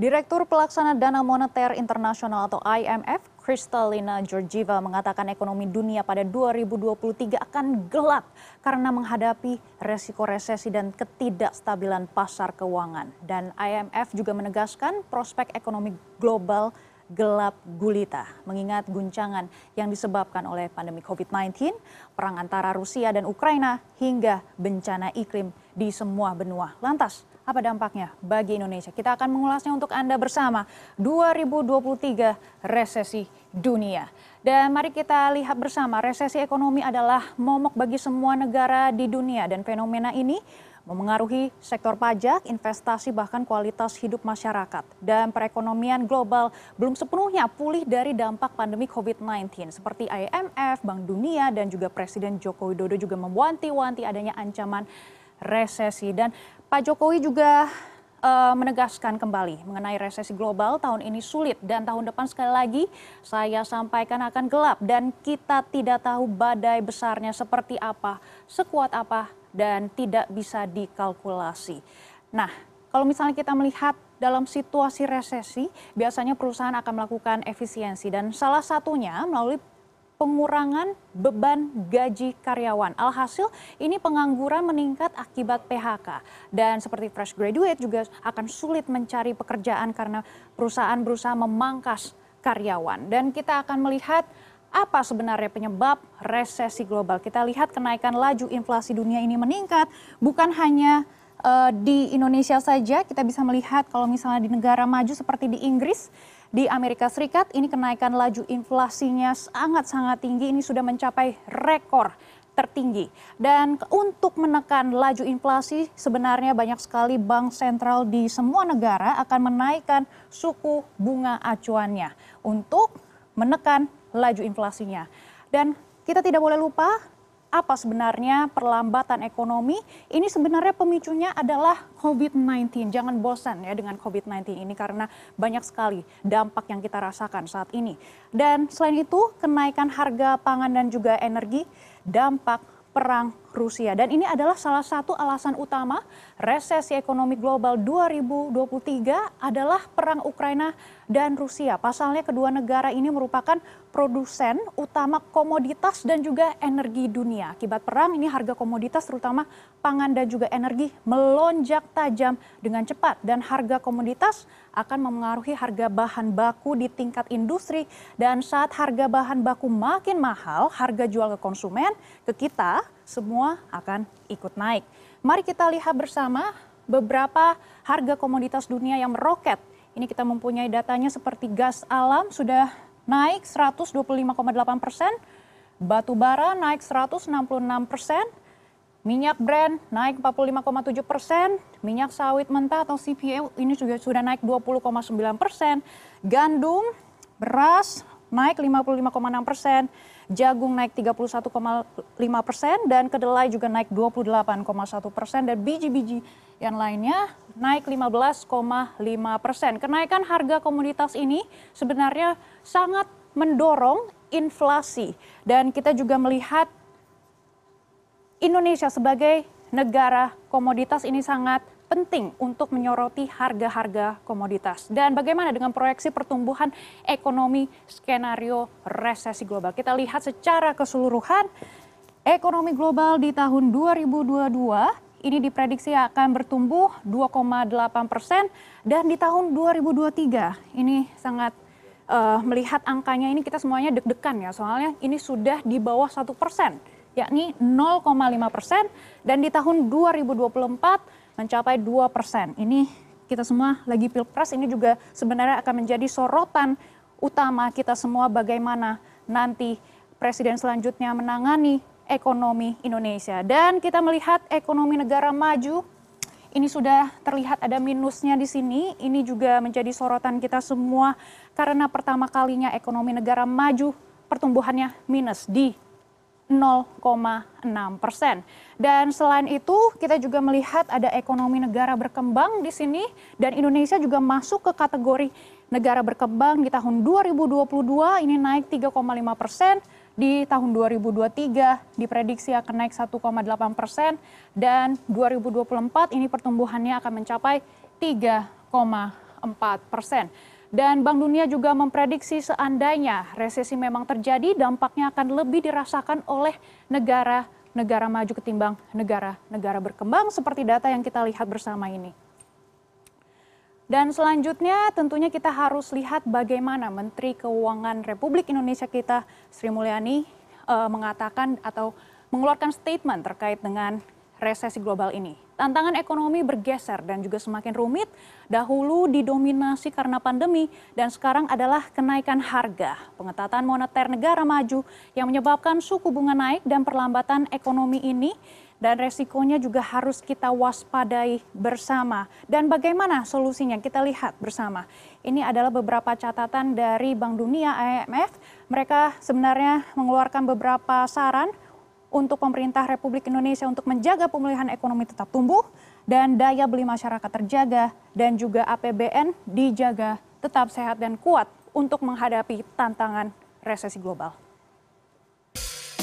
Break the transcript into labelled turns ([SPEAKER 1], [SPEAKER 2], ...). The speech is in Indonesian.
[SPEAKER 1] Direktur Pelaksana Dana Moneter Internasional atau IMF, Kristalina Georgieva mengatakan ekonomi dunia pada 2023 akan gelap karena menghadapi resiko resesi dan ketidakstabilan pasar keuangan. Dan IMF juga menegaskan prospek ekonomi global gelap gulita mengingat guncangan yang disebabkan oleh pandemi COVID-19, perang antara Rusia dan Ukraina hingga bencana iklim di semua benua. Lantas, apa dampaknya bagi Indonesia? Kita akan mengulasnya untuk Anda bersama 2023 resesi dunia. Dan mari kita lihat bersama, resesi ekonomi adalah momok bagi semua negara di dunia dan fenomena ini memengaruhi sektor pajak, investasi, bahkan kualitas hidup masyarakat. Dan perekonomian global belum sepenuhnya pulih dari dampak pandemi COVID-19. Seperti IMF, Bank Dunia, dan juga Presiden Joko Widodo juga mewanti-wanti adanya ancaman resesi. Dan Pak Jokowi juga uh, menegaskan kembali mengenai resesi global tahun ini sulit dan tahun depan sekali lagi saya sampaikan akan gelap dan kita tidak tahu badai besarnya seperti apa, sekuat apa dan tidak bisa dikalkulasi. Nah, kalau misalnya kita melihat dalam situasi resesi, biasanya perusahaan akan melakukan efisiensi dan salah satunya melalui pengurangan beban gaji karyawan. Alhasil ini pengangguran meningkat akibat PHK. Dan seperti fresh graduate juga akan sulit mencari pekerjaan karena perusahaan berusaha memangkas karyawan. Dan kita akan melihat apa sebenarnya penyebab resesi global? Kita lihat kenaikan laju inflasi dunia ini meningkat, bukan hanya uh, di Indonesia saja, kita bisa melihat kalau misalnya di negara maju seperti di Inggris, di Amerika Serikat, ini kenaikan laju inflasinya sangat-sangat tinggi, ini sudah mencapai rekor tertinggi. Dan untuk menekan laju inflasi, sebenarnya banyak sekali bank sentral di semua negara akan menaikkan suku bunga acuannya untuk menekan laju inflasinya. Dan kita tidak boleh lupa apa sebenarnya perlambatan ekonomi ini sebenarnya pemicunya adalah COVID-19. Jangan bosan ya dengan COVID-19 ini karena banyak sekali dampak yang kita rasakan saat ini. Dan selain itu kenaikan harga pangan dan juga energi dampak perang Rusia. Dan ini adalah salah satu alasan utama resesi ekonomi global 2023 adalah perang Ukraina dan Rusia. Pasalnya kedua negara ini merupakan produsen utama komoditas dan juga energi dunia. Akibat perang ini harga komoditas terutama pangan dan juga energi melonjak tajam dengan cepat dan harga komoditas akan memengaruhi harga bahan baku di tingkat industri dan saat harga bahan baku makin mahal, harga jual ke konsumen ke kita semua akan ikut naik. Mari kita lihat bersama beberapa harga komoditas dunia yang meroket. Ini kita mempunyai datanya seperti gas alam sudah naik 125,8 persen, batu bara naik 166 persen, minyak Brent naik 45,7 persen, minyak sawit mentah atau CPO ini juga sudah naik 20,9 persen, gandum, beras naik 55,6 persen, jagung naik 31,5 persen, dan kedelai juga naik 28,1 persen, dan biji-biji yang lainnya naik 15,5 persen. Kenaikan harga komoditas ini sebenarnya sangat mendorong inflasi, dan kita juga melihat Indonesia sebagai negara komoditas ini sangat penting untuk menyoroti harga-harga komoditas. Dan bagaimana dengan proyeksi pertumbuhan ekonomi skenario resesi global? Kita lihat secara keseluruhan ekonomi global di tahun 2022 ini diprediksi akan bertumbuh 2,8 persen dan di tahun 2023 ini sangat uh, melihat angkanya ini kita semuanya deg-degan ya soalnya ini sudah di bawah satu persen yakni 0,5 persen dan di tahun 2024 mencapai 2 persen. Ini kita semua lagi pilpres ini juga sebenarnya akan menjadi sorotan utama kita semua bagaimana nanti presiden selanjutnya menangani ekonomi Indonesia. Dan kita melihat ekonomi negara maju ini sudah terlihat ada minusnya di sini. Ini juga menjadi sorotan kita semua karena pertama kalinya ekonomi negara maju pertumbuhannya minus di 0,6 persen. Dan selain itu kita juga melihat ada ekonomi negara berkembang di sini dan Indonesia juga masuk ke kategori negara berkembang di tahun 2022 ini naik 3,5 persen. Di tahun 2023 diprediksi akan naik 1,8 persen dan 2024 ini pertumbuhannya akan mencapai 3,4 persen. Dan Bank Dunia juga memprediksi seandainya resesi memang terjadi, dampaknya akan lebih dirasakan oleh negara-negara maju ketimbang negara-negara berkembang seperti data yang kita lihat bersama ini. Dan selanjutnya tentunya kita harus lihat bagaimana Menteri Keuangan Republik Indonesia kita Sri Mulyani uh, mengatakan atau mengeluarkan statement terkait dengan resesi global ini. Tantangan ekonomi bergeser dan juga semakin rumit. Dahulu didominasi karena pandemi dan sekarang adalah kenaikan harga, pengetatan moneter negara maju yang menyebabkan suku bunga naik dan perlambatan ekonomi ini dan resikonya juga harus kita waspadai bersama. Dan bagaimana solusinya? Kita lihat bersama. Ini adalah beberapa catatan dari Bank Dunia IMF. Mereka sebenarnya mengeluarkan beberapa saran untuk pemerintah Republik Indonesia untuk menjaga pemulihan ekonomi tetap tumbuh dan daya beli masyarakat terjaga dan juga APBN dijaga tetap sehat dan kuat untuk menghadapi tantangan resesi global.